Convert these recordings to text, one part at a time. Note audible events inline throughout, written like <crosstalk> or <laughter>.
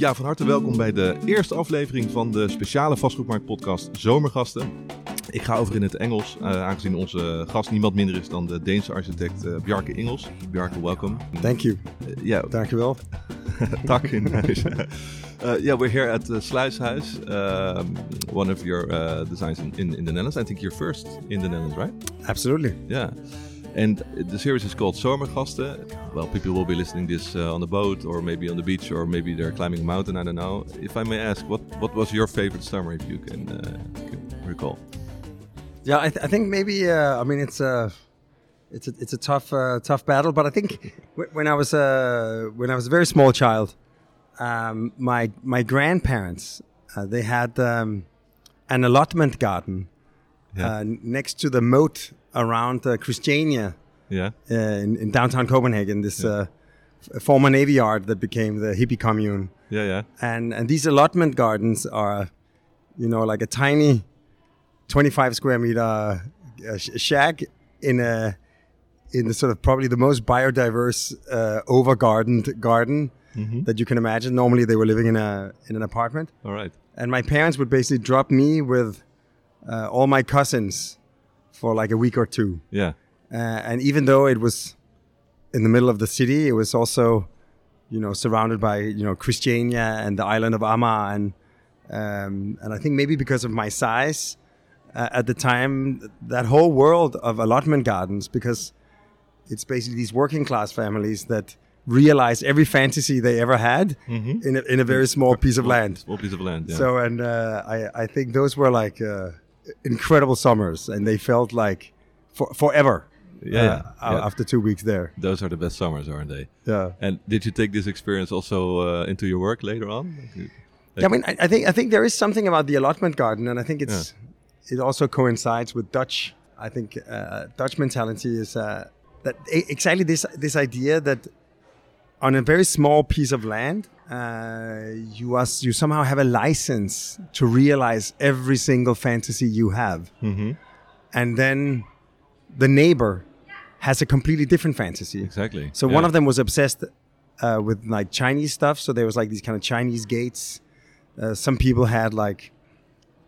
Ja, van harte welkom bij de eerste aflevering van de speciale vastgoedmarkt-podcast Zomergasten. Ik ga over in het Engels, uh, aangezien onze gast niemand minder is dan de Deense architect uh, Bjarke Ingels. Bjarke, welkom. Thank you. Uh, yeah. Dankjewel. <laughs> Tak in huis. uh, yeah, we're here at the Sluishuis, um, one of your uh, designs in, in, in, the Netherlands. I think you're first in the Netherlands, right? Absolutely. Yeah. And the series is called Zomergasten. Well, people will be listening this uh, on the boat, or maybe on the beach, or maybe they're climbing a mountain. I don't know. If I may ask, what what was your favorite summer, if you can, uh, can recall? Yeah, I, th I think maybe. Uh, I mean, it's a it's a it's a tough uh, tough battle, but I think when I was uh, when I was a very small child, um, my my grandparents uh, they had um, an allotment garden Yeah. next to the moat around Christiania. Yeah. in, in downtown Copenhagen, this Yeah. uh, former navy yard that became the hippie commune. Yeah, yeah. And and these allotment gardens are, you know, like a tiny, twenty-five square meter uh, sh- shack in a in the sort of probably the most biodiverse uh, over gardened garden Mhm. that you can imagine. Normally, they were living in a in an apartment, All right. and my parents would basically drop me with uh, all my cousins for like a week or two. Yeah. Uh, and even though it was in the middle of the city, it was also, you know, surrounded by you know Christiania and the island of Amager, and um, and I think maybe because of my size uh, at the time, that whole world of allotment gardens, because it's basically these working class families that realize every fantasy they ever had Mhm. in a, in a very small piece of land. Small piece of land. Yeah. So, and uh, I, I think those were like uh, incredible summers, and they felt like for, forever. Yeah, uh, yeah. After two weeks there, Those are the best summers, aren't they? yeah. And did you take this experience also uh, into your work later on? Yeah, I mean, I, I think I think there is something about the allotment garden, and I think it's it also coincides with Dutch. I think uh, Dutch mentality is uh, that exactly this this idea that on a very small piece of land, uh, you are you somehow have a license to realize every single fantasy you have. hmm and then the neighbor has a completely different fantasy. Exactly. So Yeah. one of them was obsessed uh, with like Chinese stuff. So there was like these kind of Chinese gates. Uh, some people had like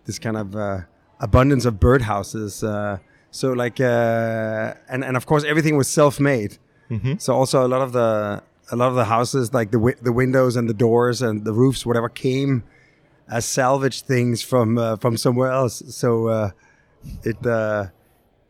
this kind of uh, abundance of birdhouses. Uh, so like, uh, and and of course everything was self-made. Mhm. So also a lot of the a lot of the houses, like the wi- the windows and the doors and the roofs, whatever, came as salvage things from uh, from somewhere else. So uh, it, uh,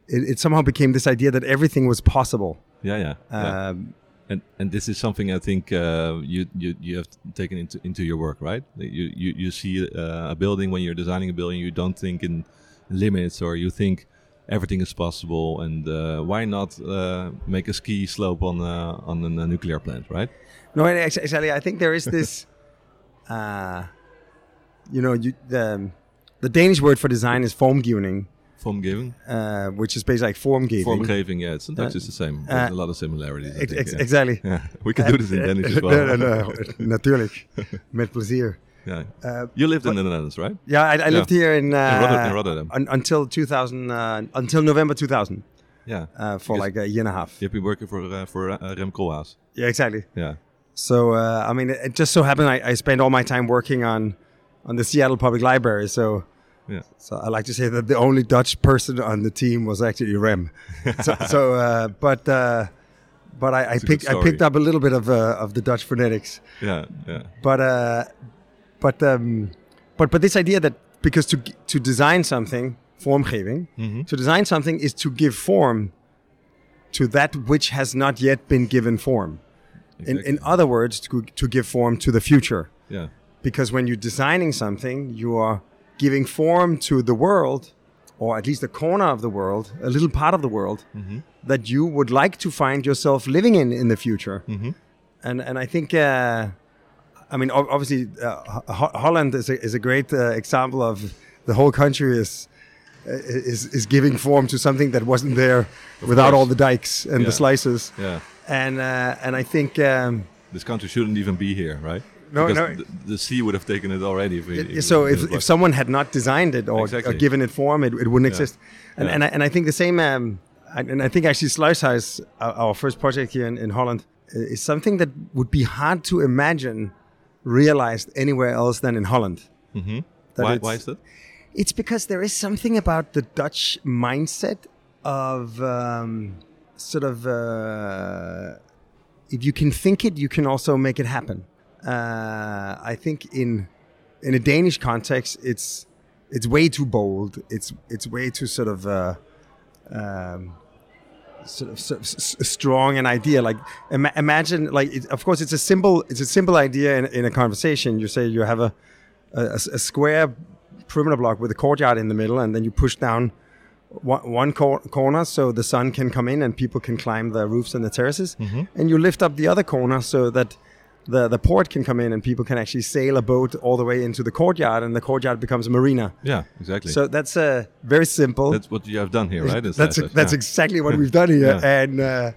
it it somehow became this idea that everything was possible. Yeah, yeah. yeah. Um, And and this is something I think uh, you you you have taken into into your work, right? You you you see uh, a building when you're designing a building, you don't think in limits, or you think everything is possible, and uh, why not uh, make a ski slope on uh, on a nuclear plant, right? No, exactly. I think there is this, <laughs> uh, you know, you, the the Danish word for design is formgivning, Formgiving, uh, which is basically like formgiving. formgeving, yeah, it's sometimes it's the same. There's uh, a lot of similarities. Ex- think, ex- yeah. Exactly. Yeah, <laughs> we can do this in Danish as well. no, no, no, <laughs> natuurlijk, met plezier. Yeah, Uh, you lived in the Netherlands, right? yeah, I, I lived here in, uh, Rotter- in Rotterdam. un- until 2000, uh, until November 2000, Yeah, uh, for Because- like a year and a half. you've been working for uh, for uh, Rem Koolhaas. Yeah, exactly. Yeah, So uh, I mean, it, it just so happened I, I spent all my time working on on the Seattle Public Library. So yeah. so I like to say that the only Dutch person on the team was actually Rem. so, <laughs> so uh, but uh, but I, I picked I picked up a little bit of uh, of the Dutch phonetics. Yeah, yeah. But uh, but um, but but this idea that because to to design something formgeving Mhm. to design something is to give form to that which has not yet been given form. In, Exactly. in other words, to, to give form to the future. yeah, Because when you're designing something, you are giving form to the world, or at least a corner of the world, a little part of the world Mhm. that you would like to find yourself living in in the future. Mhm. And and I think, uh, I mean, obviously, uh, Ho- Holland is a, is a great uh, example of the whole country is. Is, is giving form to something that wasn't there without course. all the dikes and Yeah. the sluices, yeah. and uh, and I think um, This country shouldn't even be here, right? No, because no. The, the sea would have taken it already. If we, It- if so if, if someone had not designed it or, Exactly. or given it form, it, it wouldn't exist. And Yeah. and, I, and I think the same. Um, and I think actually Sluishuis, our, our first project here in, in Holland, uh, is something that would be hard to imagine realized anywhere else than in Holland. hmm Why, it's- why is that? It's because there is something about the Dutch mindset of um, sort of uh, if you can think it, you can also make it happen. Uh, I think in in a Danish context, it's it's way too bold. It's it's way too sort of. Uh, um, sort of, sort of strong an idea like ima- imagine like it, of course it's a simple it's a simple idea in, in a conversation. You say you have a a square perimeter block with a courtyard in the middle and then you push down one, one cor- corner so the sun can come in and people can climb the roofs and the terraces. Mm-hmm. And you lift up the other corner so that the, the port can come in and people can actually sail a boat all the way into the courtyard and the courtyard becomes a marina Yeah, exactly. so that's uh, very simple that's what you have done here, right? It's that's nice, that's yeah. exactly what we've done here, <laughs> Yeah. and uh,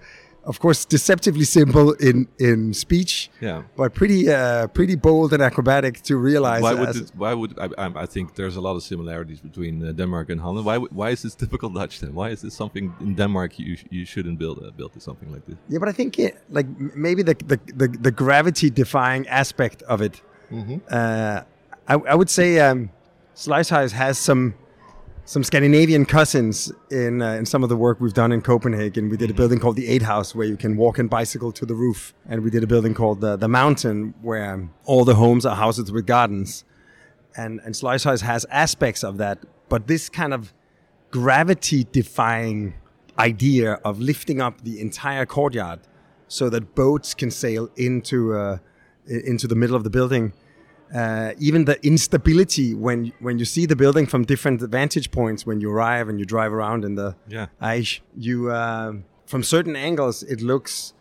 of course, deceptively simple in in speech, yeah. but pretty uh, pretty bold and acrobatic to realize. Why would it, why would I, I, I think there's a lot of similarities between uh, Denmark and Holland. Why why is this <laughs> typical Dutch then? Why is this something in Denmark you you shouldn't build uh, build something like this? yeah, but I think it, like maybe the the, the, the gravity defying aspect of it. Mm-hmm. Uh, I, I would say um, Slicehouse has some some Scandinavian cousins in uh, in some of the work we've done in Copenhagen. We did a building called the Eight House, where you can walk and bicycle to the roof, and we did a building called the the Mountain, where all the homes are houses with gardens, and and Slice House has aspects of that. But this kind of gravity defying idea of lifting up the entire courtyard so that boats can sail into uh, into the middle of the building. Uh, even the instability when when you see the building from different vantage points when you arrive and you drive around in the Yeah. Aish, you um from certain angles it looks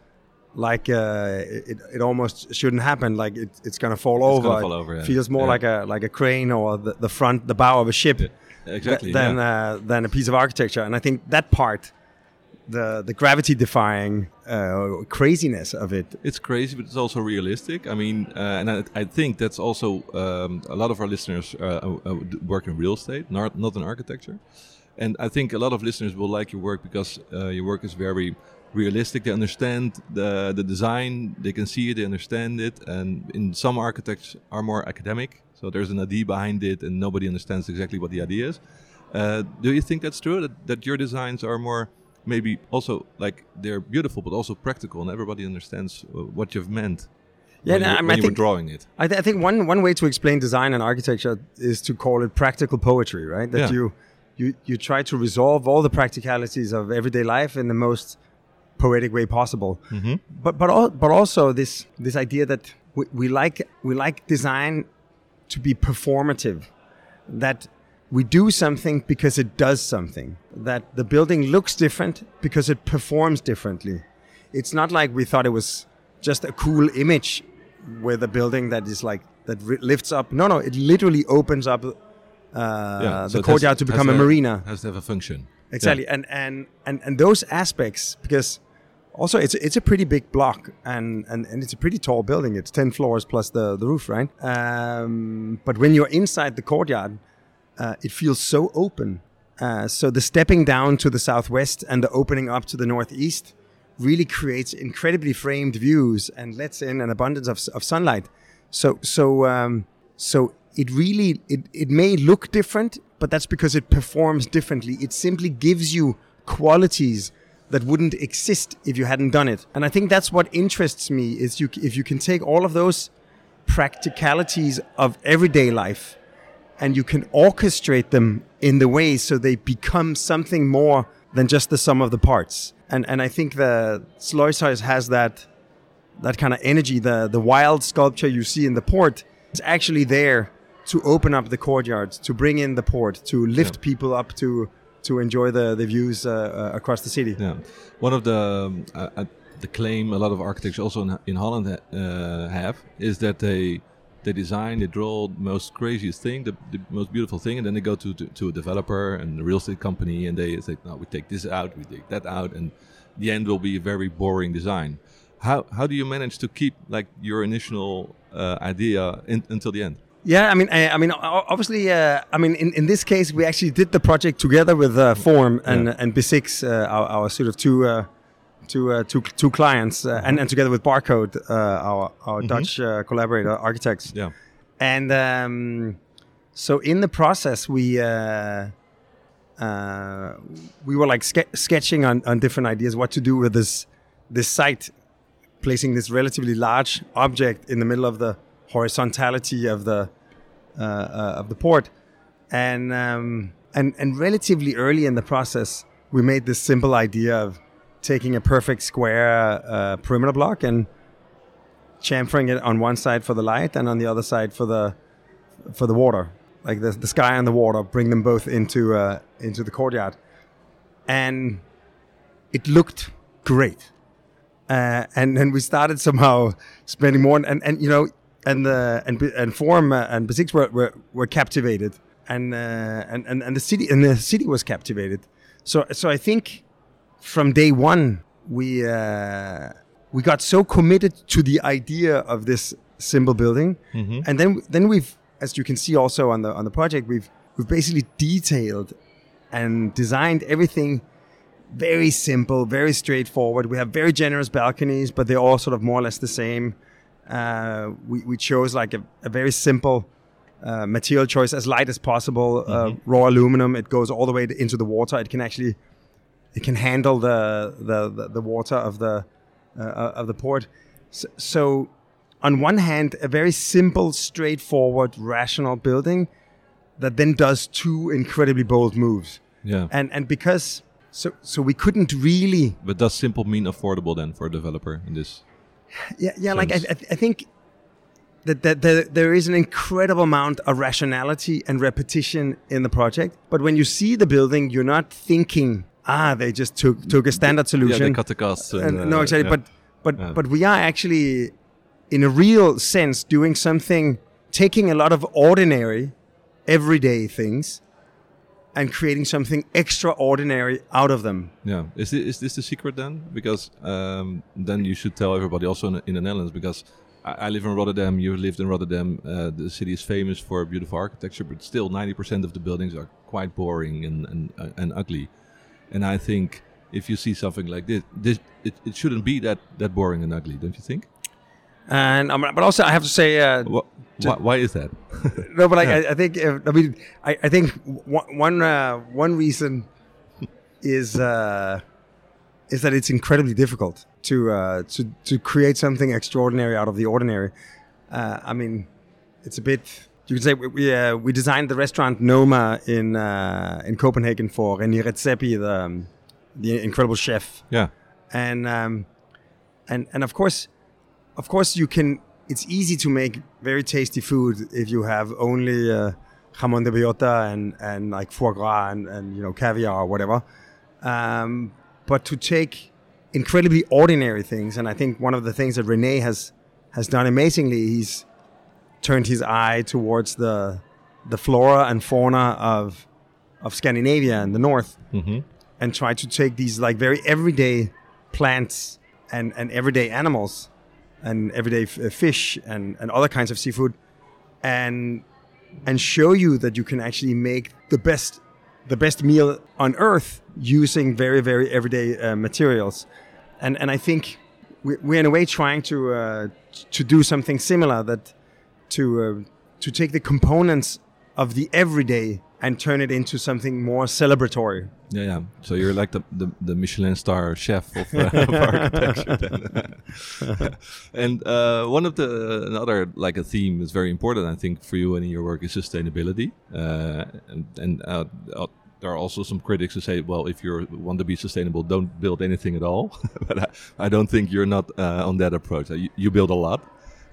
like uh, it, it almost shouldn't happen. Like it, it's gonna fall It's over. gonna fall over, It yeah. feels more Yeah. like a like a crane or the, the front, the bow of a ship Exactly. th- than uh, than a piece of architecture. And I think that part, the the gravity defying uh, craziness of it. it's crazy, but it's also realistic. I mean, uh, and I, I think that's also um, a lot of our listeners uh, uh, uh, work in real estate, not not in architecture. And I think a lot of listeners will like your work because uh, your work is very realistic. They understand the the design, they can see it, they understand it. And in some architects are more academic, so there's an idea behind it, and nobody understands exactly what the idea is. Do you think that's true? That, that your designs are more maybe also like they're beautiful, but also practical, and everybody understands uh, what you've meant. Yeah, when, no, you, I mean, I think- drawing it. I, th- I think one one way to explain design and architecture is to call it practical poetry, right? That Yeah. you you you try to resolve all the practicalities of everyday life in the most poetic way possible. Mm-hmm. But but al- but also this this idea that we, we like we like design to be performative, that we do something because it does something, that the building looks different because it performs differently. It's not like we thought it was just a cool image with a building that is like that lifts up. No, no, it literally opens up uh, so the it has- courtyard to become a to- marina. Has to have a function. Exactly, and, and and and those aspects because also it's it's a pretty big block and and, and it's a pretty tall building. It's ten floors plus the the roof, right? Um, but when you're inside the courtyard, uh, it feels so open. Uh, so the stepping down to the southwest and the opening up to the northeast really creates incredibly framed views and lets in an abundance of, of sunlight. So so um, so it really it, it may look different, but that's because it performs differently. It simply gives you qualities that wouldn't exist if you hadn't done it. And I think that's what interests me is you if you can take all of those practicalities of everyday life and you can orchestrate them in the way so they become something more than just the sum of the parts. And and I think the Sluishuis has that that kind of energy. The the wild sculpture you see in the port is actually there to open up the courtyard, to bring in the port, to lift people up to to enjoy the the views uh, uh, across the city. Yeah, one of the um, uh, uh, the claim a lot of architects also in, in Holland uh, have is that they they design, they draw the most craziest thing, the, the most beautiful thing, and then they go to, to to a developer and a real estate company, and they say, "No, we take this out, we take that out," and the end will be a very boring design. How how do you manage to keep like your initial uh, idea in, until the end? Yeah, I mean, I, I mean, obviously, uh, I mean, in, in this case, we actually did the project together with uh, VORM and Yeah. and BESIX, uh, our, our sort of two uh, to uh, to to clients, uh, and and together with Barcode, uh, our our Dutch uh, collaborator architects. Yeah. And um, so in the process, we uh, uh, we were like ske- sketching on, on different ideas what to do with this this site, placing this relatively large object in the middle of the horizontality of the uh, uh, of the port, and um, and and relatively early in the process, we made this simple idea of taking a perfect square uh, perimeter block and chamfering it on one side for the light and on the other side for the for the water, like the, the sky and the water, bring them both into uh, into the courtyard, and it looked great. Uh, and and we started somehow spending more, and, and you know, and the and and VORM uh, and BESIX were, were were captivated, and uh, and and and the city and the city was captivated. So so I think from day one we uh, we got so committed to the idea of this symbol building, Mhm. and then then we've, as you can see also on the on the project, we've we've basically detailed and designed everything very simple, very straightforward. We have very generous balconies, but they're all sort of more or less the same. Uh, we, we chose like a, a very simple uh, material choice, as light as possible, uh, raw aluminum. It goes all the way into the water. It can actually it can handle the the, the, the water of the uh, of the port. So, so, on one hand, a very simple, straightforward, rational building that then does two incredibly bold moves. Yeah. And and because so so we couldn't really But does simple mean affordable then for a developer in this? yeah yeah like I, sense. I, I think that, that, that there is an incredible amount of rationality and repetition in the project. But when you see the building, you're not thinking ah they just took took a standard solution. Yeah, they cut the costs. And, uh, no, exactly. yeah. But but Yeah. but we are actually, in a real sense, doing something, taking a lot of ordinary, everyday things, and creating something extraordinary out of them. Yeah, is this, is this the secret then? Because um, then you should tell everybody also in, in the Netherlands. Because I, I live in Rotterdam, you lived in Rotterdam. Uh, the city is famous for beautiful architecture, but still, ninety percent of the buildings are quite boring and and, uh, and ugly. And I think if you see something like this, this it, it shouldn't be that that boring and ugly, don't you think? And um, but also I have to say, uh, why, why is that? no, but <laughs> I, I think uh, I mean I, I think one one, uh, one reason is uh, is that it's incredibly difficult to uh, to to create something extraordinary out of the ordinary. Uh, I mean, it's a bit. You can say we we, uh, we designed the restaurant Noma in uh, in Copenhagen for René Redzepi, the um, the incredible chef yeah, and um, and and of course, of course, you can. It's easy to make very tasty food if you have only uh, jamon de bellota and and like foie gras and, and you know caviar or whatever. Um, but to take incredibly ordinary things, and I think one of the things that Rene has has done amazingly, he's turned his eye towards the the flora and fauna of of Scandinavia and the north, hmm and tried to take these like very everyday plants and, and everyday animals and everyday f- uh, fish and, and other kinds of seafood and and show you that you can actually make the best the best meal on earth using very very everyday uh, materials. And and I think we, we're in a way trying to uh, to do something similar that to uh, to take the components of the everyday and turn it into something more celebratory yeah, yeah. So you're like the the, the Michelin star chef of, uh, of <laughs> architecture. <laughs> And uh, one of the another like a theme is very important, I think, for you and in your work is sustainability. Uh, and and uh, uh, there are also some critics who say, well, if you want to be sustainable, don't build anything at all. <laughs> but I, I don't think you're not uh, on that approach. You, you build a lot.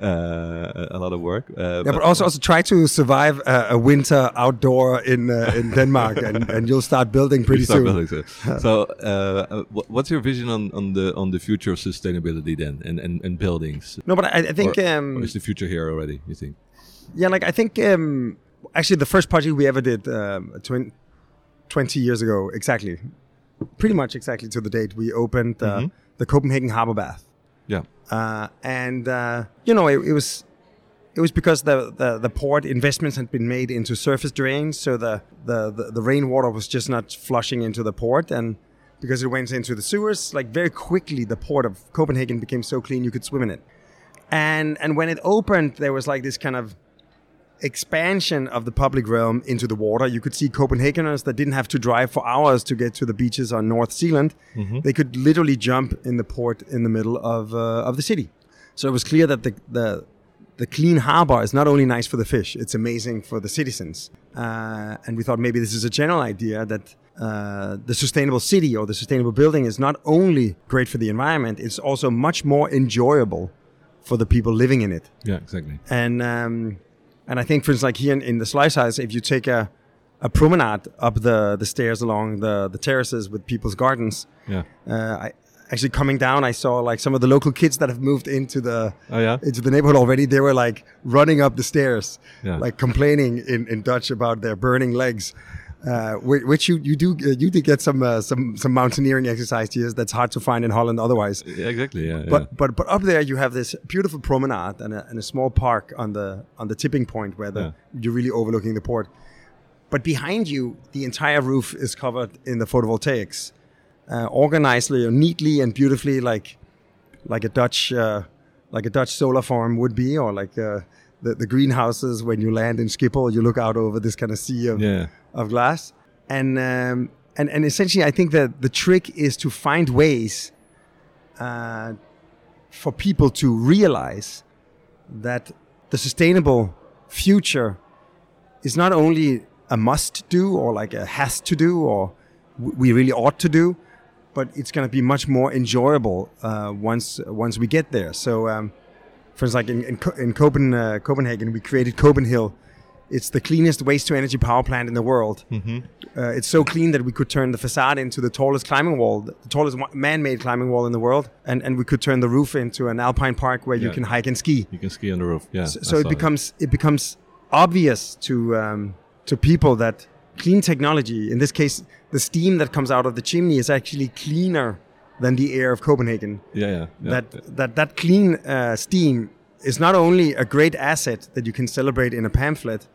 Uh, a lot of work. Uh, Yeah, but also also try to survive a, a winter outdoor in uh, in <laughs> Denmark, and, and you'll start building pretty start soon. building so <laughs> so, uh, uh, what's your vision on, on the on the future of sustainability then, and and, and buildings? No, but I, I think Or- um, Or is the future here already? You think? yeah, like I think um, actually the first project we ever did um, twen- twenty years ago, exactly, pretty much exactly to the date, we opened uh, Mhm. the Copenhagen Harbor Bath. Yeah. uh, and uh, you know it, it was it was because the, the the port investments had been made into surface drains, so the, the the the rainwater was just not flushing into the port, and because it went into the sewers. Like very quickly, the port of Copenhagen became so clean you could swim in it. And and when it opened, there was like this kind of expansion of the public realm into the water. You could see Copenhageners that didn't have to drive for hours to get to the beaches on North Zealand. They could literally jump in the port in the middle of uh, of the city. So it was clear that the the the clean harbor is not only nice for the fish; it's amazing for the citizens. Uh, and we thought maybe this is a general idea that uh, the sustainable city or the sustainable building is not only great for the environment; it's also much more enjoyable for the people living in it. Yeah, exactly. And um, and I think, for instance, like here in, in the Slice House, if you take a, a promenade up the, the stairs along the, the terraces with people's gardens, Yeah. uh, I actually coming down, I saw like some of the local kids that have moved into the Oh yeah. into the neighborhood already. They were like running up the stairs, Yeah. like complaining in, in Dutch about their burning legs. Uh, which you you do uh, you did get some uh, some some mountaineering exercise here that's hard to find in Holland otherwise. Yeah, exactly. Yeah. But yeah. but but up there you have this beautiful promenade and a, and a small park on the on the tipping point where the Yeah. you're really overlooking the port. But behind you, the entire roof is covered in the photovoltaics, uh, organizedly or neatly and beautifully, like like a Dutch uh, like a Dutch solar farm would be, or like uh, the the greenhouses when you land in Schiphol, you look out over this kind of sea of Yeah. of glass. And um, and and essentially, I think that the trick is to find ways uh, for people to realize that the sustainable future is not only a must do or like a has to do or we really ought to do, but it's going to be much more enjoyable uh, once once we get there. So, um, for instance, like in in, Co- in Copen, uh, Copenhagen, we created Copenhill. It's the cleanest waste to energy power plant in the world. Uh, it's so clean that we could turn the facade into the tallest climbing wall, the tallest man-made climbing wall in the world, and, and we could turn the roof into an alpine park where you can hike and ski. You can ski on the roof. Yeah. So, so it becomes it becomes obvious to um, to people that clean technology, in this case, the steam that comes out of the chimney, is actually cleaner than the air of Copenhagen. Yeah, yeah. yeah. That that that clean uh, steam is not only a great asset that you can celebrate in a pamphlet,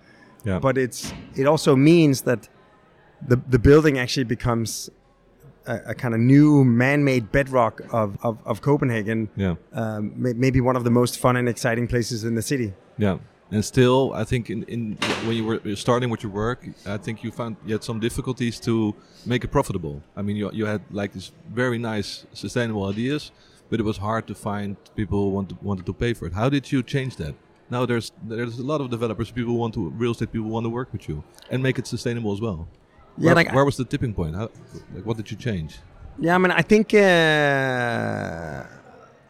yeah. but it's it also means that the the building actually becomes a, a kind of new man-made bedrock of of, of Copenhagen. yeah. Um, may, maybe one of the most fun and exciting places in the city. Yeah, and still, I think in, in when you were starting with your work, I think you found you had some difficulties to make it profitable. I mean, you, you had like this very nice sustainable ideas, but it was hard to find people who want to, wanted to pay for it. How did you change that? Now there's there's a lot of developers, people want to real estate people want to work with you and make it sustainable as well. Yeah, where, like where was the tipping point? How, like, what did you change? Yeah, I mean, I think uh,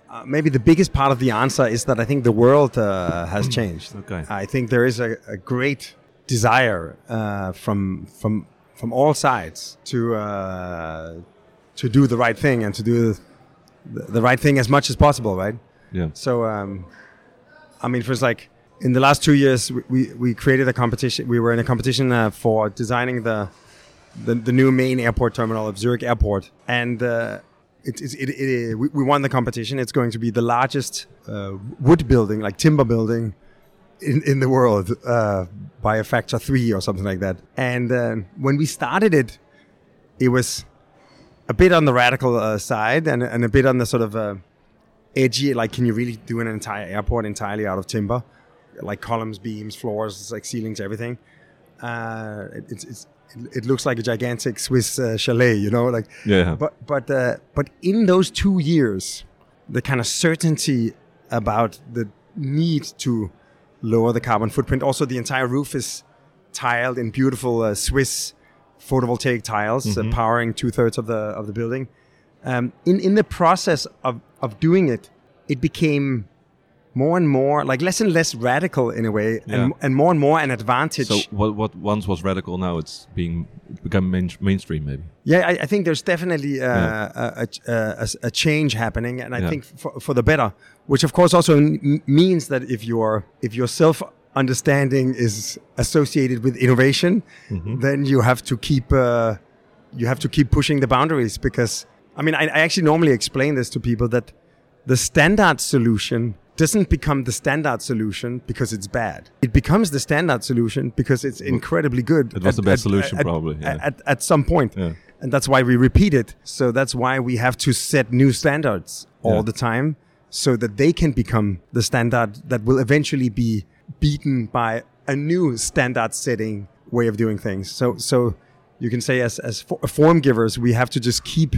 uh, maybe the biggest part of the answer is that I think the world uh, has changed. Okay. I think there is a, a great desire uh, from from from all sides to uh, to do the right thing and to do the, the right thing as much as possible, right? Yeah. So, um, I mean, for instance, like in the last two years, we, we, we created a competition. We were in a competition uh, for designing the, the the new main airport terminal of Zurich Airport, and uh, it, it, it, it, we, won the competition. It's going to be the largest uh, wood building, like timber building, in, in the world uh, by a factor three or something like that. And uh, when we started it, it was a bit on the radical uh, side and, and a bit on the sort of uh, edgy. Like, can you really do an entire airport entirely out of timber, like columns, beams, floors, like ceilings, everything? Uh, it, it's, it's it looks like a gigantic Swiss uh, chalet, you know, like. Yeah. But but uh, but in those two years, the kind of certainty about the need to lower the carbon footprint. Also, the entire roof is tiled in beautiful uh, Swiss photovoltaic tiles, uh, powering two thirds of the of the building. Um, in in the process of of doing it, it became more and more like less and less radical in a way, Yeah. and and more and more an advantage. So what what once was radical now it's being become main, mainstream maybe. Yeah, I, I think there's definitely uh, Yeah. a, a, a, a change happening, and I Yeah. think for, for the better. Which of course also means that if your if your self understanding is associated with innovation, Mm-hmm. then you have to keep uh, you have to keep pushing the boundaries. Because I mean, I, I actually normally explain this to people that the standard solution doesn't become the standard solution because it's bad. It becomes the standard solution because it's incredibly good. It was the best solution probably, yeah. At, at some point. Yeah. and that's why we repeat it. So that's why we have to set new standards all Yeah. the time, so that they can become the standard that will eventually be beaten by a new standard-setting way of doing things. So so you can say as as for, form givers, we have to just keep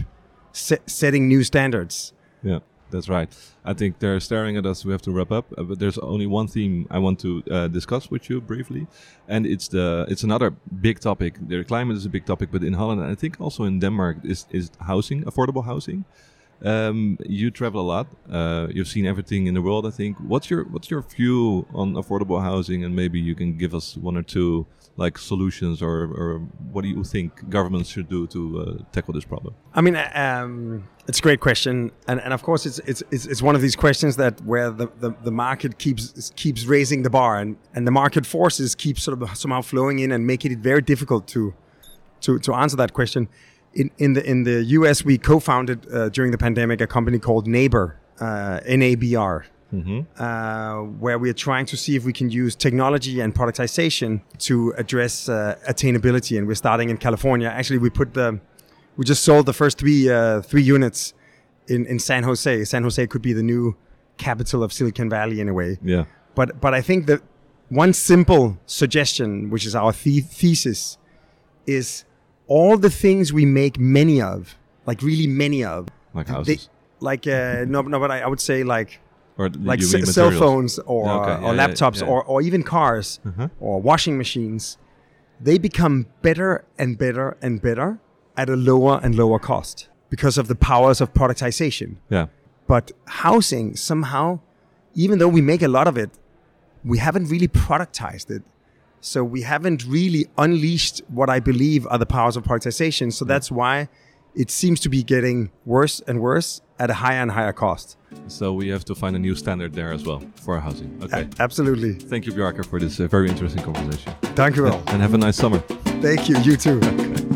se- setting new standards. Yeah, that's right. I think they're staring at us. We have to wrap up, uh, but there's only one theme I want to uh, discuss with you briefly, and it's the it's another big topic. The climate is a big topic, but in Holland, and I think also in Denmark, is is housing, affordable housing. Um, you travel a lot. Uh, you've seen everything in the world. I think. What's your What's your view on affordable housing? And maybe you can give us one or two like solutions, or, or what do you think governments should do to uh, tackle this problem? I mean, um, it's a great question, and, and of course, it's, it's it's one of these questions that where the, the, the market keeps keeps raising the bar, and, and the market forces keep sort of somehow flowing in and making it very difficult to to, to answer that question. In in the in the U.S., we co-founded uh, during the pandemic a company called Nabr, uh, N-A-B-R, Mm-hmm. uh, where we are trying to see if we can use technology and productization to address uh, attainability. And we're starting in California. Actually, we put the we just sold the first three uh, three units in, in San Jose. San Jose could be the new capital of Silicon Valley in a way. Yeah. But but I think that one simple suggestion, which is our the- thesis, is all the things we make many of, like really many of, Like they- houses. like uh, <laughs> no no, but I, I would say like or like c- cell phones or, Yeah, okay. or Yeah, yeah, laptops yeah. Or, or even cars Uh-huh. or washing machines, they become better and better and better at a lower and lower cost because of the powers of productization. Yeah. But housing somehow, even though we make a lot of it, we haven't really productized it. So we haven't really unleashed what I believe are the powers of productization. So that's why it seems to be getting worse and worse at a higher and higher cost. So we have to find a new standard there as well for our housing. Okay. A- absolutely. Thank you, Bjarke, for this uh, very interesting conversation. Thank you all. And have a nice summer. Thank you. You too. <laughs>